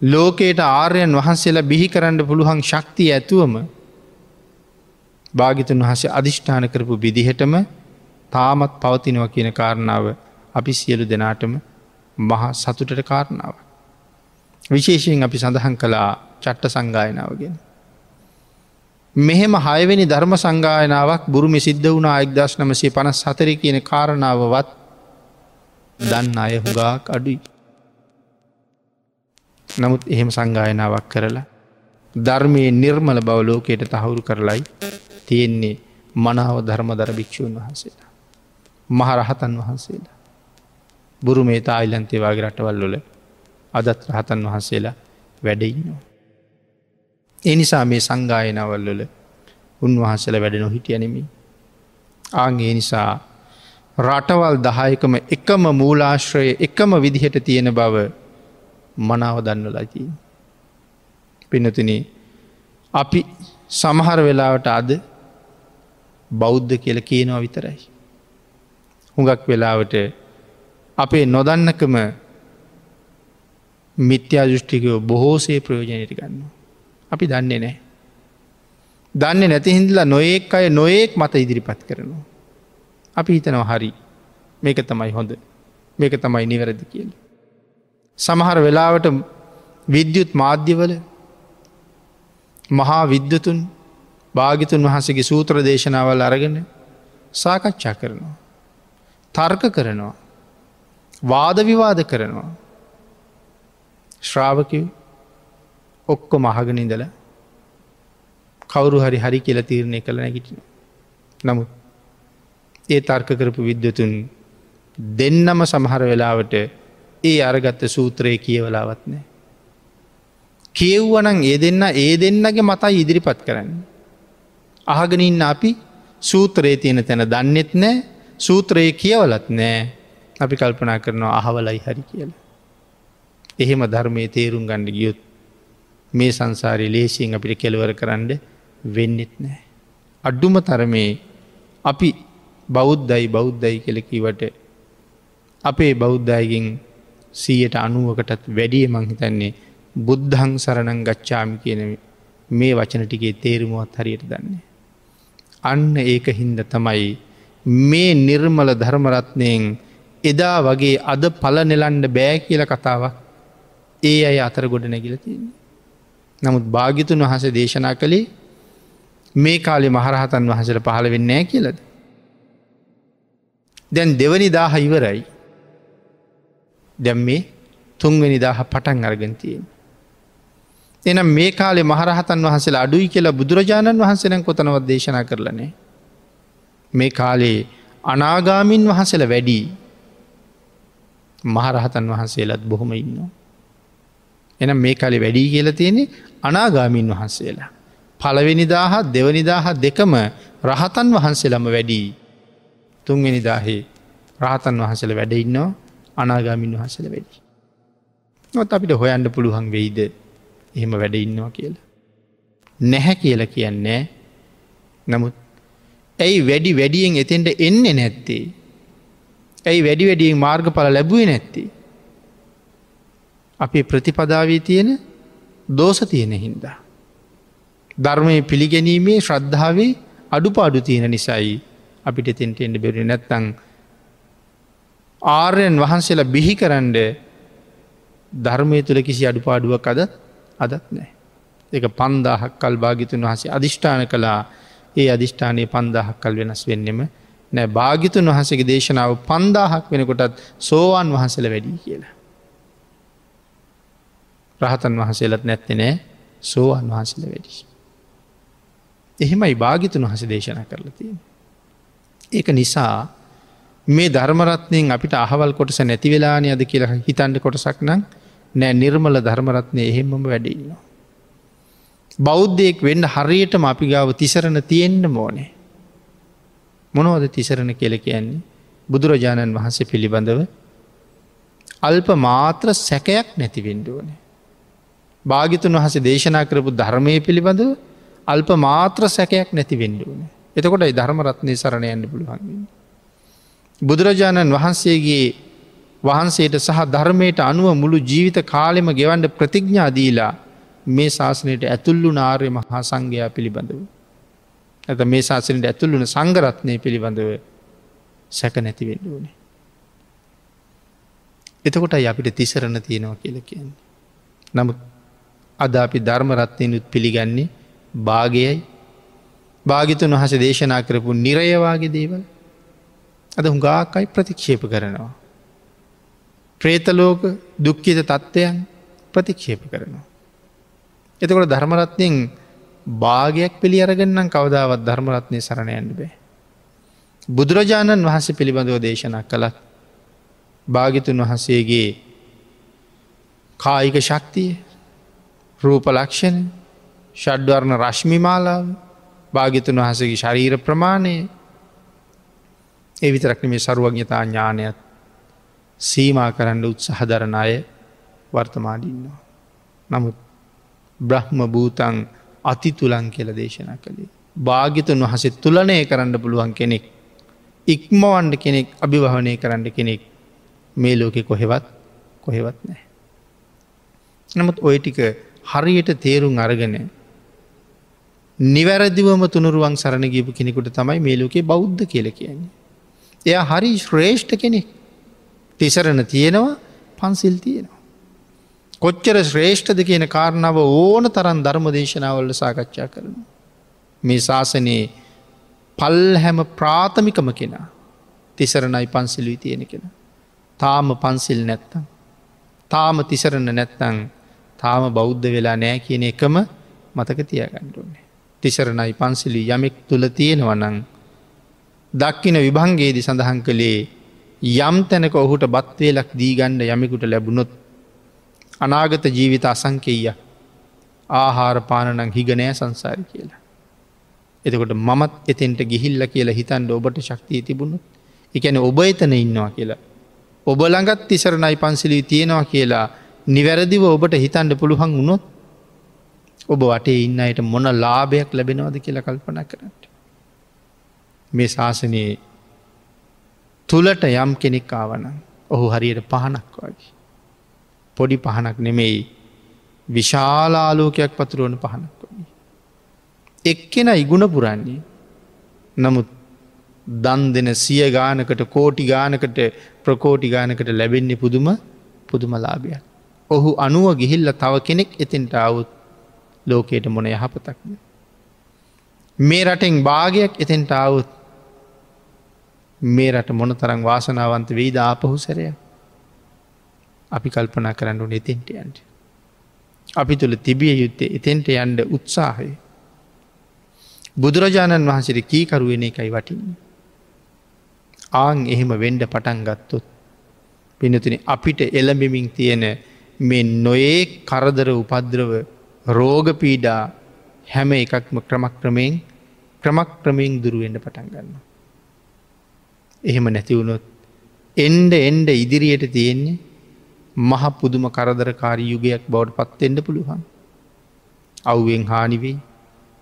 ලෝකයට ආර්යන් වහන්සේලා බිහි කරන්න පුළුවන් ශක්තිය ඇතුවම භාගිතුන් වහසේ අධිෂ්ඨාන කරපු විදිහටම තාමත් පවතිනව කියන කාරණාව අපි සියලු දෙනාටම මහා සතුටට කාරණාව. විශේෂයෙන් අපි සඳහන් කළා චට්ට සංගායනාවගෙන. මෙහෙම හයවෙනි ධර්ම සංගායනාවක් බුරුමි සිද්ධ වුණ අයික්දශ නමසේ පනස් හතර කියන කාරණාවවත් දන්න අය හුගාක් අඩුයි. නමුත් එහෙම සංගායනාවක් කරලා ධර්මය නිර්මල බවලෝකයට තහවුරු කරලයි තියෙන්නේ මනාව ධර්ම දර භික්‍ෂූන් වහන්සේලා. මහරහතන් වහන්සේලා. බුරු මේ තායිලන්තේ වගේ රටවල්ලොල අදත් රහතන් වහන්සේලා වැඩඉන්නවා. එනිසා මේ සංගායනවල්ලොල උන්වහන්සල වැඩ නොහිටියනෙමි. ආගේ නිසා රටවල් දහයකම එකම මූලාශ්‍රය එකම විදිහට තියෙන බව මනාව දන්න ලකී. පිනතින අපි සමහර වෙලාවට අද බෞද්ධ කියල කියනවා විතරයි. හුඟක් වෙලාවට අපේ නොදන්නකම මිත්‍යා දෘෂ්ටිකයෝ බොහෝසේ ප්‍රයෝජනයට ගන්න. අපි දන්නේ නෑ. දන්නේ නැති හින්දලා නොයෙක් අය නොයෙක් මත ඉදිරිපත් කරනවා. අපි හිතනවා හරි මේක තමයි හොඳ මේක තමයි නිවැරදි කියල. සමහර වෙලාවට විද්‍යුත් මාධ්‍යවල මහා විද්‍යතුන් භාගිතුන් වහසගේ සූත්‍ර දේශනාවල් අරගෙන සාකච්ඡා කරනවා. තර්ක කරනවා. වාද විවාද කරනවා. ශ්‍රාවකව ඔක්කො මහගනිදල කවුරු හරි හරි කියල තීරණය කළ නැගිටින. නමුත් ඒ තර්ක කරපු විද්‍යතුන් දෙන්නම සමහර වෙලාවට ඒ අරගත්ත සූත්‍රය කියවලාවත් නෑ. කියව්වනං ඒ දෙන්න ඒ දෙන්නගේ මතයි ඉදිරිපත් කරන්න. අහගෙනඉන්න අපි සූත්‍රයේ තියෙන තැන දන්නෙත් නෑ සූත්‍රයේ කියවලත් නෑ අපි කල්පනා කරනවා අහවලයි හරි කියලා. එහෙම ධර්මය තේරුම් ගණඩ ගියොත් මේ සංසාරය ලේසියෙන් අපිට කෙලවර කරන්න වෙන්නෙත් නෑ. අඩ්ඩුම තරමේ අපි බෞද්ධයි බෞද්ධයි කෙලකිවට අපේ බෞද්ධයගෙන් සීයට අනුවකටත් වැඩිය මංහිතන්නේ බුද්ධං සරණං ගච්ඡාමි කියන මේ වචන ටිකේ තේරුමුවත් හරියට දන්නේ. අන්න ඒක හින්ද තමයි මේ නිර්මල ධර්මරත්නයෙන් එදා වගේ අද පල නෙලන්ඩ බෑ කියල කතාවක් ඒ අය අතර ගොඩ නැගිල තියන්නේ. නමුත් භාගිතුන් වහස දේශනා කළේ මේ කාලෙ මහරහතන් වහසට පහළ වෙන්නෑ කියලද. දැන් දෙවනි දාහ ඉවරයි දැම් මේ තුන්වැනි දාහ පටන් අර්ගන්තියෙන්. එනම් මේ කාලේ මහරහතන් වහන්සේලා අඩුයි කියලා බුදුරජාණන් වහන්සේන කොතනවත් දේශනා කරලනේ. මේ කාලේ අනාගාමින් වහසල වැඩී මහරහතන් වහන්සේලත් බොහොම ඉන්නවා. එනම් මේ කාලේ වැඩී කියල තියෙනෙ අනාගාමින් වහන්සේලා. පළවෙනිදාහ දෙවනිදාහ දෙකම රහතන් වහන්සේලම වැඩී තුන්වෙනිදාහේ රහතන් වහසල වැඩ ඉන්නවා අනාගාමින් වහසල වැඩි. නොත් අපිට හොයන්න පුළුවන් වෙයිද එහෙම වැඩ ඉන්නවා කියලා. නැහැ කියල කියන්නේ නමුත් ඇයි වැඩි වැඩියෙන් එතෙන්ට එන්නේ නැත්තේ. ඇයි වැඩි වැඩියෙන් මාර්ග පල ලැබුවේ නැත්තේ. අපේ ප්‍රතිපදාවී තියෙන දෝස තියෙන හින්දා. ධර්මය පිළිගැනීමේ ශ්‍රද්ධාවේ අඩුපාඩු තියෙන නිසයි අපිට එතෙන්ට එන්න බෙරි නැත්තං ආර්යන් වහන්සේලා බිහි කරන්ඩ ධර්මය තුළ කිසි අඩුපාඩුවක් අද අදත් නෑ. එක පන්දාහක් කල් භාගිතුන් වහසේ අධිෂ්ඨාන කළා ඒ අධිෂ්ඨානය පන්දාහක් කල් වෙනස් වෙන්නෙම නෑ භාගිතුන් වහසගේ දේශනාව පන්දාහක් වෙනකොටත් සෝවාන් වහන්සල වැඩී කියලා. රහතන් වහසේලත් නැත්ති නෑ සෝවාන් වහන්සල වැඩි. එහෙමයි භාගිතුන් වහස දේශනා කරලා තියෙන. ඒක නිසා මේ ධර්මරත්නයෙන් අපිට අහවල් කොටස නැති වෙලානය අද කියලා හිතන්ඩ කොටසක් නම් නෑ නිර්මල ධර්මරත්නය එහෙමම වැඩඉන්නවා. බෞද්ධයෙක් වෙන්න හරියටම අපි ගාව තිසරණ තියෙන්න්න මෝනේ. මොනවද තිසරණ කෙල කියන්නේ බුදුරජාණන් වහන්සේ පිළිබඳව අල්ප මාත්‍ර සැකයක් නැතිවෙන්ඩුවනේ. භාගිතුන් වහස දේශනා කරපු ධර්මය පිළිබඳව අල්ප මාත්‍ර සැකයක් නැති වෙන්ඩුවන. එතකොටයි ධර්මරත්නය සරණයන්න පුළුවන්ගන්න. බුදුරජාණන් වහන්සේගේ වහන්සේට සහ ධර්මයට අනුව මුළු ජීවිත කාලෙම ගෙවන්ඩ ප්‍රතිඥ්ඥාදීලා මේ ශාසනයට ඇතුල්ලු නාර්ය මහා සංඝයා පිළිබඳව. ඇත මේ ශාසනයට ඇතුල්ලුන සංගරත්නය පිළිබඳව සැක නැතිවෙන්න ඕනේ. එතකොට අපිට තිසරණ තියෙනවා කියල කියන්නේ. නමුත් අද අපි ධර්මරත්නයනුත් පිළිගන්නේ භාගයයි භාගිතුන් වහස දේශනා කරපු නිරයවාගේ දේවල් අද හුඟාකයි ප්‍රතික්ෂේප කරනවා. ප්‍රේතලෝක දුක්කිත තත්ත්වයන් ප්‍රතික්ෂේප කරනවා. එතකොට ධර්මරත්නයෙන් භාගයක් පිළි අරගන්නම් කවදාවත් ධර්මරත්නය සරණයන්න බෑ. බුදුරජාණන් වහන්සේ පිළිබඳව දේශනා කළත් භාගිතුන් වහසේගේ කායික ශක්තිය රූපලක්ෂණ ෂඩ්වර්ණ රශ්මිමාලාව භාගිතුන් වහසගේ ශරීර ප්‍රමාණය එවිතරක්න මේ සරුවඥතා ඥානයත් සීමා කරන්න උත්සාහ දරන අය වර්තමාඩින්නවා. නමුත් බ්‍රහ්ම භූතන් අති තුළන් කියල දේශනා කළේ. භාගිතුන් වහසේ තුළනය කරන්න පුළුවන් කෙනෙක්. ඉක්මවන්ඩ කෙනෙක් අභිවහනය කරන්න කෙනෙක් මේ ලෝකෙ කොහෙවත් කොහෙවත් නෑ. නමුත් ඔය ටික හරියට තේරුම් අරගෙන නිවැරදිවම තුනුරුවන් සරණ ගීපු කෙනෙකුට තමයි මේ ලෝකේ බෞද්ධ කියල කියන්නේ. එය හරි ශ්‍රේෂ්ඨ කෙනෙක් තිසරණ තියෙනවා පන්සිල් තියෙනවා. කොච්චර ශ්‍රේෂ්ඨද කියන කාරණාව ඕන තරන් ධර්ම දේශනාවල්ල සාකච්ඡා කරන. මේ ශාසනයේ පල් හැම ප්‍රාථමිකම කෙනා තිසරණයි පන්සිල්වී තියෙන කෙන. තාම පන්සිල් නැත්තම්. තාම තිසරණ නැත්තං තාම බෞද්ධ වෙලා නෑ කියන එකම මතක තියගණ්ඩුවන්නේ. තිසරණයි පන්සිලි යමෙක් තුළ තියෙනවනං දක්කින විභංගේදි සඳහන් කළේ යම් තැනක ඔහුට බත්වේලක් දීගණ්ඩ යමෙකුට ලැබුණොත් අනාගත ජීවිත අසංකෙය ආහාර පානනං හිගනෑ සංසාරි කියලා. එතකොට මමත් එතෙන්ට ගිහිල්ල කියලා හිතන්ට ඔබට ශක්තිය තිබුණුත් එකැන ඔබ එතන ඉන්නවා කියලා. ඔබ ළඟත් තිසරණයි පන්සිලී තියෙනවා කියලා නිවැරදිව ඔබට හිතන්ඩ පුළුවන් වුණොත් ඔබ වටේ ඉන්න අයට මොන ලාභයක් ලැබෙනවාද කියලා කල්පන කරට. මේ ශාසනයේ තුළට යම් කෙනෙක් ආවන ඔහු හරියට පහනක් වගේ. පොඩි පහනක් නෙමෙයි විශාලාලෝකයක් පතුරුවන පහනක් වගේ. එක්කෙන ඉගුණ පුරන්නේ නමුත් දන් දෙන සිය ගානකට කෝටි ගානකට ප්‍රකෝටි ගානකට ලැබෙන්නේ පුදුම පුදුමලාභයක්. ඔහු අනුව ගිහිල්ල තව කෙනෙක් එතින්ට අවුත් ලෝකයට මොන යහපතක්ද. මේ රටෙන් භාගයක් එතෙන්ට අවුත් මේ රට මොන තරං වාසනාවන්ත වෙයිද ආපහු සැරය අපි කල්පනා කරන්නු එතෙන්ට යන්ට. අපි තුළ තිබිය යුත්තේ එතෙන්ට යන්ඩ උත්සාහය. බුදුරජාණන් වහන්සට කීකරුවෙන එකයි වටින්නේ. ආං එහෙම වෙන්ඩ පටන් ගත්තොත් පිනතුන අපිට එළඹෙමින් තියෙන මේ නොයේ කරදර උපද්‍රව රෝගපීඩා හැම එකක්ම ක්‍රමක්‍රමයෙන් ක්‍රමක්‍රමයෙන් දුරුවෙන්ට පටන් ගන්න. එහෙම නැතිවුණොත් එන්ඩ එන්ඩ ඉදිරියට තියෙන්නේ මහ පුදුම කරදරකාරී යුගයක් බවට පත්තෙන්ට පුළුවන්. අව්ුවෙන් හානිවෙයි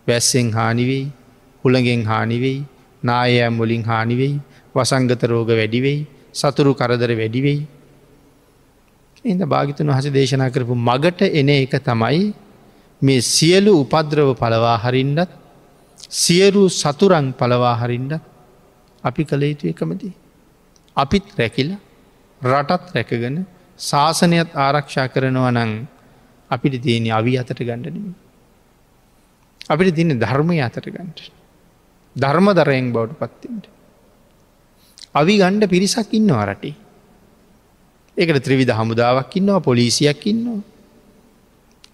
වැස්සෙන් හානිවෙයි හුළගෙන් හානිවෙයි නායෑම් වලින් හානිවෙයි වසංගත රෝග වැඩිවෙයි සතුරු කරදර වැඩිවෙයි. එද භාගිතන් වහස දේශනා කරපු මගට එන එක තමයි මේ සියලු උපද්‍රව පලවාහරින්ඩත් සියරු සතුරං පලවාහරින්ඩ අපි කළ යුතු එකමති. අපිත් රැකිල රටත් රැකගෙන ශාසනයත් ආරක්ෂා කරනවා නං අපිට තියෙන අවි අතට ගණ්ඩනීම. අපිට තින ධර්මය අතට ගන්ට. ධර්ම දරයෙන් බවට පත්තිට. අවි ගණ්ඩ පිරිසක් ඉන්නවා රටේ. ඒකට ත්‍රවිධ හමුදාවක් ඉන්නවා පොලිසියක් ඉන්නවා.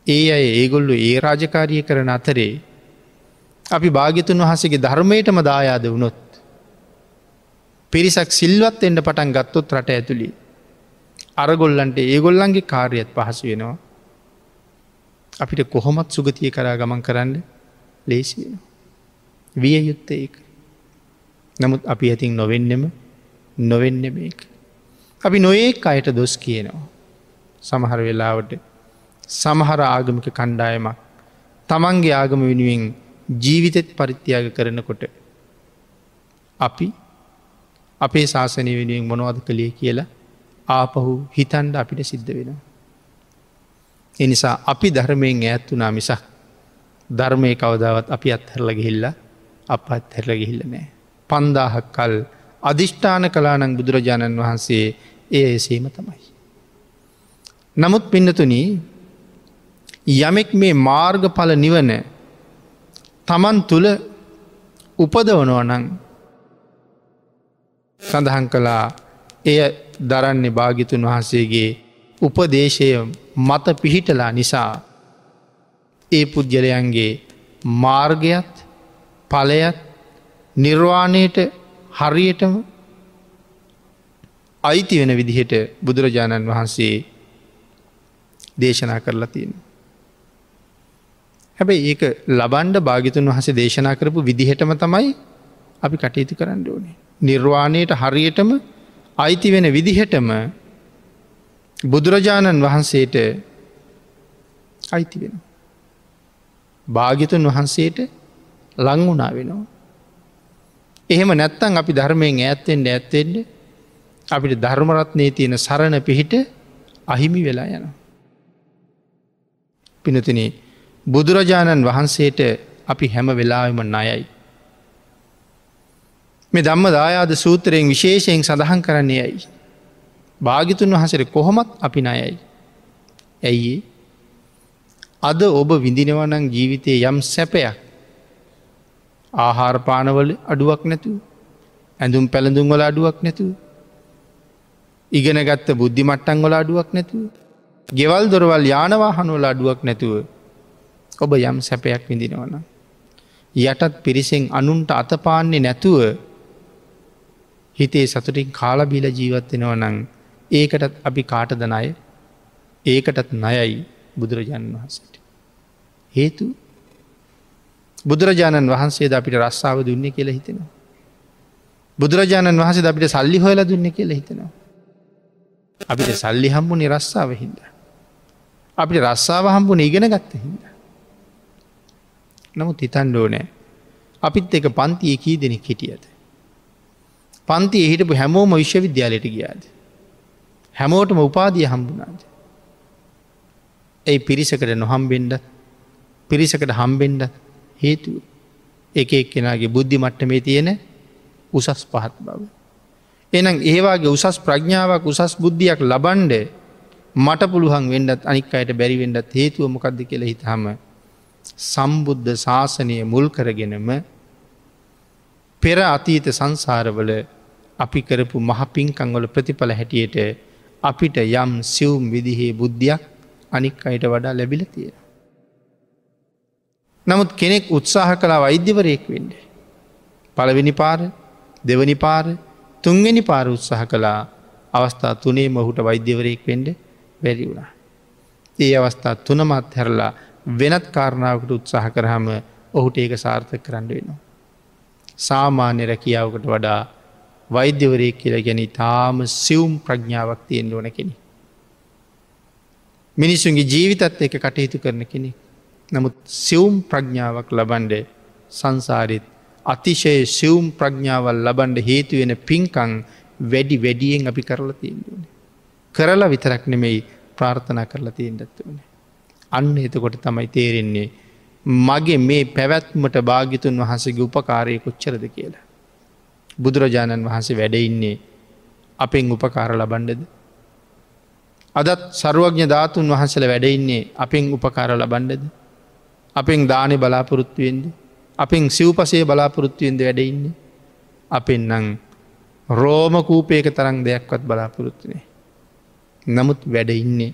ඒ අය ඒගොල්ලු ඒ රාජකාරිය කරන අතරේ අපි භාගිතුන් වහසගේ ධර්මයටම දායාද වුණොත්. පිරිසක් සිල්වත් එන්ට පටන් ගත්තොත් රට ඇතුළි. අරගොල්ලන්ට ඒගොල්ලන්ගේ කාර්යත් පහසු වෙනවා. අපිට කොහොමත් සුගතිය කරා ගමන් කරන්න ලේසි වෙන. විය යුත්ත ඒක. නමුත් අපි ඇතින් නොවෙන්නෙම නොවෙන්න මේක. අපි නොඒක් අයට දොස් කියනවා. සමහර වෙලාවට සමහර ආගමික කණ්ඩායමක් තමන්ගේ ආගම වෙනුවෙන් ජීවිතෙත් පරිත්‍යාග කරනකොට අපි අපේ ශාසනය වෙනුවෙන් මොනවද කළේ කියලා ආපහු හිතන්ඩ අපිට සිද්ධ වෙනවා. එනිසා අපි ධර්මයෙන් ඈත් වනා මිසක් ධර්මය කවදාවත් අපි අත්හැරල ගිහිල්ල අප අත්හැරල ගිහිල්ල නෑ. පන්දාහක් කල් අධිෂ්ඨාන කලානං බුදුරජාණන් වහන්සේ එය එසේම තමයි. නමුත් පින්නතුනී යමෙක් මේ මාර්ගඵල නිවන තමන් තුළ උපදවනව නං සඳහන් කළා එය දරන්නේ භාගිතුන් වහන්සේගේ උපදේශය මත පිහිටලා නිසා ඒ පුද්ගලයන්ගේ මාර්ගයත් පලයත් නිර්වාණයට හරියටම අයිති වෙන විදිහට බුදුරජාණන් වහන්සේ දේශනා කරලා තියෙන. හැබැයි ඒක ලබන්ඩ භාගිතුන් වහසේ දේශනා කරපු විදිහටම තමයි අපි කටයුතු කරන්න ඕනේ. නිර්වාණයට හරියටම අයිති වෙන විදිහටම බුදුරජාණන් වහන්සේට අයිති වෙන. භාගිතුන් වහන්සේට ලංවුණා වෙනවා. එහෙම නැත්තන් අපි ධර්මයෙන් ඇත්තෙන්ට ඇත්තෙන්ට අපිට ධර්මරත්නය තියෙන සරණ පිහිට අහිමි වෙලා යන. පිනතින බුදුරජාණන් වහන්සේට අපි හැම වෙලාම නයයි. මේ ධම්ම දායාද සූත්‍රයෙන් විශේෂයෙන් සඳහන් කරන්නේ යයි. භාගිතුන් වහසට කොහොමත් අපි නයයි. ඇයි අද ඔබ විඳිනවනං ජීවිතය යම් සැපයක් ආහාරපානවල අඩුවක් නැතු ඇඳුම් පැළඳුම් වල අඩුවක් නැතුව ඉගෙන ගත්ත බුද්ධි මට්ටන් වල අඩුවක් නැතුව ගෙවල් දොරවල් යානවාහනුවල අඩුවක් නැතුව ඔබ යම් සැපයක් විඳිනවන. යටත් පිරිසෙන් අනුන්ට අතපාන්නේ නැතුව හිතේ සතුටින් කාලබීල ජීවත්වෙනව නං ඒකටත් අපි කාටද නය ඒකටත් නයයි බුදුරජාණන් වහන්සට. හේතු බුදුරජාණන් වහන්සේ අපිට රස්සාාව දුන්නේ කියල හිතෙනවා. බුදුරජාණන් වහන්සේ අපිට සල්ලි හොයලා දුන්න කියල හිතෙනවා. අපිට සල්ලි හම්බු නිරස්සාාව හින්ද. අපිට රස්සාාව හම්බුන ඉගෙන ගත්ත හින්ද. නමුත් හිතන්ඩෝ නෑ අපිත් එක පන්තිය කී දෙනෙක් හිටියද. පන්තිය හිටපු හැමෝම විශ්වවිද්‍යාලයට ගියාද. හැමෝටම උපාදිය හම්බුනාද. ඇයි පිරිසකට නොහම්බෙන්ඩ පිරිසකට හම්බෙන්ඩ හේතු එක එක් කෙනගේ බුද්ධි මට්ටමේ තියෙන උසස් පහත් බව. එනම් ඒවාගේ උසස් ප්‍රඥාවක් උසස් බුද්ධියක් ලබන්ඩ මට පුළුවන් වෙන්ඩත් අනික් අයට බැරිවෙන්ඩත් හේතුව මොකක්ද කියල හිතහම සම්බුද්ධ ශාසනය මුල් කරගෙනම පෙර අතීත සංසාරවල අපි කරපු මහපින්කංවල ප්‍රතිඵල හැටියට අපිට යම් සිවුම් විදිහේ බුද්ධියක් අනික් අයට වඩා ලැබිල තියෙන. නමුත් කෙනෙක් උත්සාහ කලා වෛද්‍යවරයෙක් වෙන්ඩ. පළවෙනි පාර දෙවනි පාර තුන්වෙනි පාර උත්සාහ කලා අවස්ථා තුනේ මොහුට වෛද්‍යවරයෙක් වෙන්ඩ බැරි වුණා. ඒ අවස්ථා තුනමත් හැරලා වෙනත් කාරණාවකට උත්සාහ කරහම ඔහුට ඒක සාර්ථක කරන්න වෙනවා. සාමාන්‍ය රැකියාවකට වඩා වෛද්‍යවරයෙක් කියල ගැන තාම සිවුම් ප්‍රඥාවක් තියෙන් ඕන කෙනෙ. මිනිසුන්ගේ ජීවිතත් එක කටයුතු කරන කෙනෙ. නමුත් සිවුම් ප්‍රඥාවක් ලබන්ඩ සංසාරිත් අතිශය සිවුම් ප්‍රඥාවල් ලබන්ඩ හේතු වෙන පින්කං වැඩි වැඩියෙන් අපි කරලා තියෙන්දුවන. කරලා විතරක් නෙමෙයි ප්‍රාර්ථනා කරලා තියෙන්ටත් වන. අන්න එතකොට තමයි තේරෙන්නේ මගේ මේ පැවැත්මට භාගිතුන් වහසගේ උපකාරය කොච්චරද කියලා. බුදුරජාණන් වහන්සේ වැඩඉන්නේ අපෙන් උපකාර ලබන්ඩද. අදත් සරුවඥ ධාතුන් වහන්සල වැඩඉන්නේ අපෙන් උපකාර ලබන්ඩද. අපෙන් දානෙ බලාපොරොත්තුවෙන්ද. අපෙන් සිව්පසේ බලාපොරොත්තුවෙන්ද වැඩඉන්නේ. අපෙන් නං රෝමකූපයක තරං දෙයක්වත් බලාපොරොත්තුනේ. නමුත් වැඩ ඉන්නේ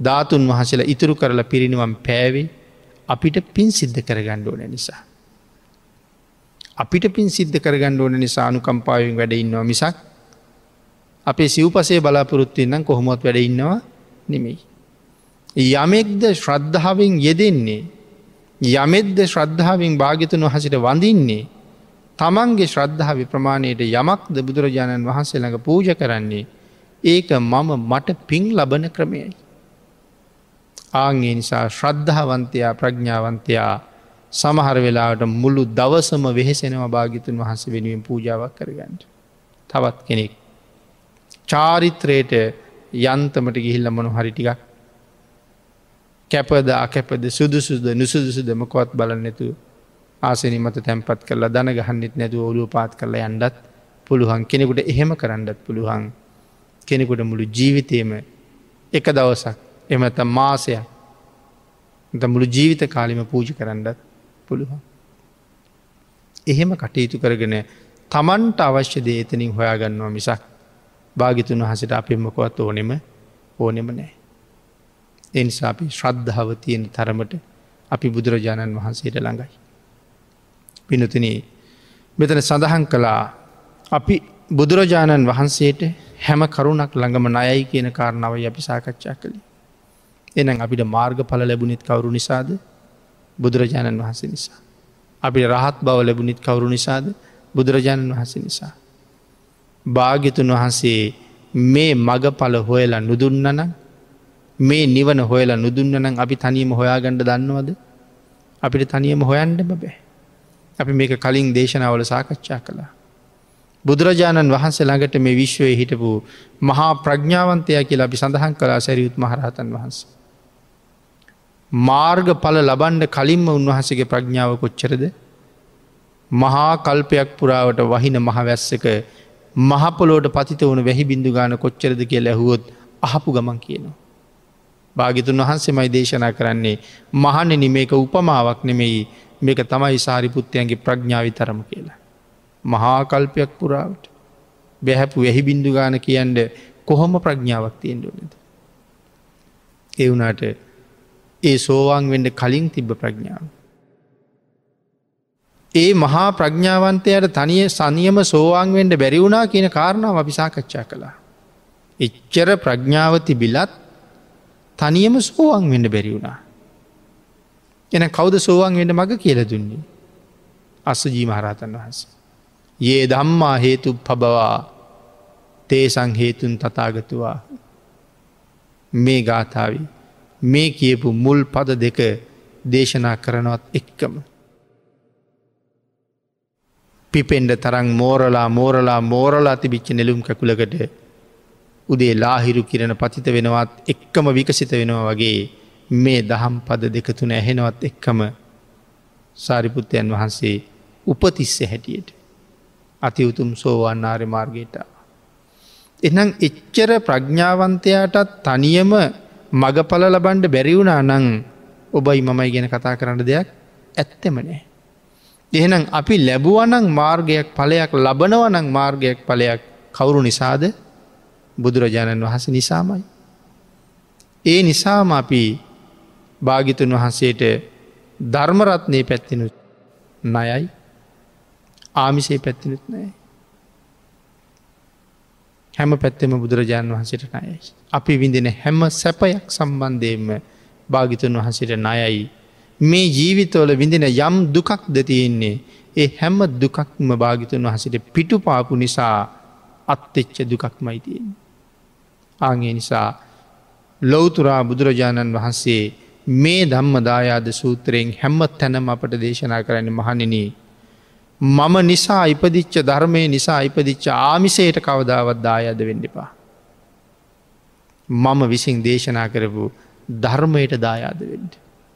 ධාතුන් වහසල ඉතුරු කරලා පිරිනිවම් පෑවේ අපිට පින් සිද්ධ කරගණ්ඩ ඕන නිසා. අපිට පින් සිද්ධ කරගණ්ඩ ඕන නිසා අනුකම්පාවෙන් වැඩ ඉන්නවා මිසක් අපේ සිව්පසේ බලාපොරොත්තුවෙන්නම් කොහොමොත් වැඩ ඉන්නවා නෙමෙයි. යමෙක්ද ශ්‍රද්ධාවෙන් යෙදෙන්නේ යමෙද්ද ශ්‍රද්ධාවෙන් භාගිතන වහසිට වඳින්නේ තමන්ගේ ශ්‍රද්ධාව ප්‍රමාණයට යමක්ද බුදුරජාණන් වහන්සේ ළඟ පූජ කරන්නේ ඒක මම මට පින් ලබන ක්‍රමයයි. ආංගේ නිසා ශ්‍රද්ධාවන්තයා ප්‍රඥාවන්තයා සමහර වෙලාට මුළු දවසම වෙහෙසෙනව භාගිතුන් වහන්ස වෙනුවෙන් පූජාවක් කරගන්නට. තවත් කෙනෙක්. චාරිත්‍රයට යන්තමට ගිහිල්ල මොනු හරිටිකක් කැපද අකැපද සුදුසුද නුසුදුසුද මොකොත් බලන්නැතු ආසනි මත තැන්පත් කරලා දන ගහන්නෙත් නැතුව ඔලුව පාත් කරලා යන්ඩත් පුළුවන් කෙනෙකුට එහෙම කරන්නත් පුළුවන් කෙනෙකුට මුළු ජීවිතයම එක දවසක් එමත මාසයක් ද මුළු ජීවිත කාලිම පූජ කරන්නත් පුළුවන්. එහෙම කටයුතු කරගෙන තමන්ට අවශ්‍ය දේතනින් හොයාගන්නවා මිසක් භාගිතුන් වහසට අපෙන්මකොත් ඕනෙම ඕනෙම නෑ. එනිසා අපි ශ්‍රද්ධාව තියෙන තරමට අපි බුදුරජාණන් වහන්සේට ළඟයි. පිනතින මෙතන සඳහන් කළා අපි බුදුරජාණන් වහන්සේට හැම කරුණක් ළඟම නයයි කියන කාරණාවයි අපි සාකච්ඡා කළේ. එනම් අපිට මාර්ග පල ලැබුණෙත් කවරු නිසාද බුදුරජාණන් වහන්සේ නිසා. අපිට රහත් බව ලැබුණිත් කවරු නිසාද බුදුරජාණන් වහන්සේ නිසා. භාග්‍යතුන් වහන්සේ මේ මග පල හොයලා නුදුන්නන මේ නිවන හොයලා නුදුන්නනම් අපි තනියම හොයාගණ්ඩ දන්නවද අපිට තනියම හොයන්ඩ බෑ. අපි මේක කලින් දේශනාවල සාකච්ඡා කළා. බුදුරජාණන් වහන්සේ ළඟට මේ විශ්වය හිටපු මහා ප්‍රඥාවන්තය කියලා අපි සඳහන් කලා සැරියුත් මහරහතන් වහන්ස. මාර්ග පල ලබන්ඩ කලින්ම උන්වහසගේ ප්‍රඥාව කොච්චරද මහා කල්පයක් පුරාවට වහින මහවැස්සක මහපොලෝට පතිත වුණ වැහි බිඳු ගාන කොච්චරද කිය ලැහුවොත් අහපු ගමන් කියනවා. භාගිතුන් වහන්සේමයි දේශනා කරන්නේ මහනෙන මේක උපමාවක් නෙමෙයි මේක තමයි සාරිපුත්තයන්ගේ ප්‍රඥාවි තරම කියලා. මහාකල්පයක් පුරාවට බැහැපු වැහි බින්දු ගාන කියන්ට කොහොම ප්‍රඥාවක් තියෙන්ටනද. ඒ වුනාට ඒ සෝවාන් වෙන්ඩ කලින් තිබ්බ ප්‍රඥාව. ඒ මහා ප්‍රඥාවන්තයට තනිය සනියම සෝවාන් වෙන්ඩ බැරිවුණා කියන කාරණාව අපි සාකච්ඡා කළා. එච්චර ප්‍රඥාව තිබිලත් තනියම සෝවන් වෙන්ඩ බැරිවුණා. එන කෞද සෝවන් වෙන්ඩ මඟ කියල දුන්නේ. අස්සජී මහරහතන් වහන්ස. ඒ දම්මා හේතු පබවා තේසං හේතුන් තතාගතුවා මේ ගාථාවි මේ කියපු මුල් පද දෙක දේශනා කරනවත් එක්කම. පිපෙන්ඩ තරං මෝරලා මෝරලා මෝරලා තිබිච්ච නෙළුම් කකුලකට උදේ ලාහිරු කිරණ පතිත වෙනවත් එක්කම විකසිත වෙනවා වගේ මේ දහම් පද දෙකතුන ඇහෙනවත් එක්කම සාරිපුත්තයන් වහන්සේ උපතිස්ස හැටියට අති උතුම් සෝවාන් ආර්ය මාර්ගයට. එනම් එච්චර ප්‍රඥාවන්තයාටත් තනියම මගපල ලබන්ඩ බැරිවුණා නං ඔබයි මමයි ගැන කතා කරන්න දෙයක් ඇත්තෙමනෑ. එහෙනම් අපි ලැබුවනං මාර්ගයක් පලයක් ලබනවනං මාර්ගයක් පලයක් කවුරු නිසාද බුදුරජාණන් වහස නිසාමයි. ඒ නිසාම අපි භාගිතුන් වහන්සේට ධර්මරත්නය පැත්තිනු නයයි ආමිසේ පැත්තිනුත් නෑ. හැම පැත්තෙම බුදුරජාණන් වහන්සේට නයයි. අපි විඳෙන හැම සැපයක් සම්බන්ධයෙන්ම භාගිතුන් වහන්සේට නයයි. මේ ජීවිතවල විඳින යම් දුකක්ද තියෙන්නේ ඒ හැම දුකක්ම භාගිතුන් වහසට පිටු පාපු නිසා අත්තෙච්ච දුකක් මයිතියෙන්. ආගේ නිසා ලොවතුරා බුදුරජාණන් වහන්සේ මේ ධම්ම දායාද සූත්‍රයෙන් හැම්ම තැනම අපට දේශනා කරන්න මහනිනී මම නිසා ඉපදිච්ච ධර්මය නිසා ඉපදිච්ච ආමිසයට කවදාවත් දායද වෙන්ඩිපා. මම විසින් දේශනා කරපු ධර්මයට දායාද වෙන්ඩ.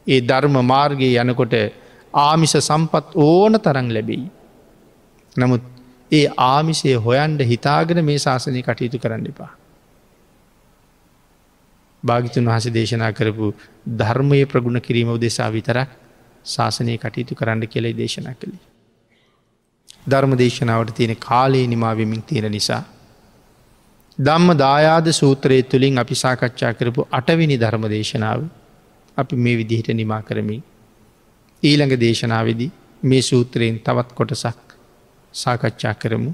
ඒ ධර්ම මාර්ගය යනකොට ආමිස සම්පත් ඕන තරං ලැබෙයි. නමුත් ඒ ආමිසය හොයන්ඩ හිතාගෙන මේ ශාසනය කටයුතු කරන්න එපා. භාගිතුන් වහස දේශනා කරපු ධර්මය ප්‍රගුණ කිරීම උදෙසා විතරක් ශාසනය කටයුතු කරන්න කෙලෙයි දේශනා කළේ. ධර්ම දේශනාවට තියෙන කාලයේ නිමාවමින් තියෙන නිසා. ධම්ම දායාද සූත්‍රය තුළින් අපි සාකච්ඡා කරපු අටවිනි ධර්ම දේශනාව අපි මේ විදිහට නිමා කරමින්. ඊළඟ දේශනාවදි මේ සූත්‍රයෙන් තවත් කොටසක් සාකච්ඡා කරමු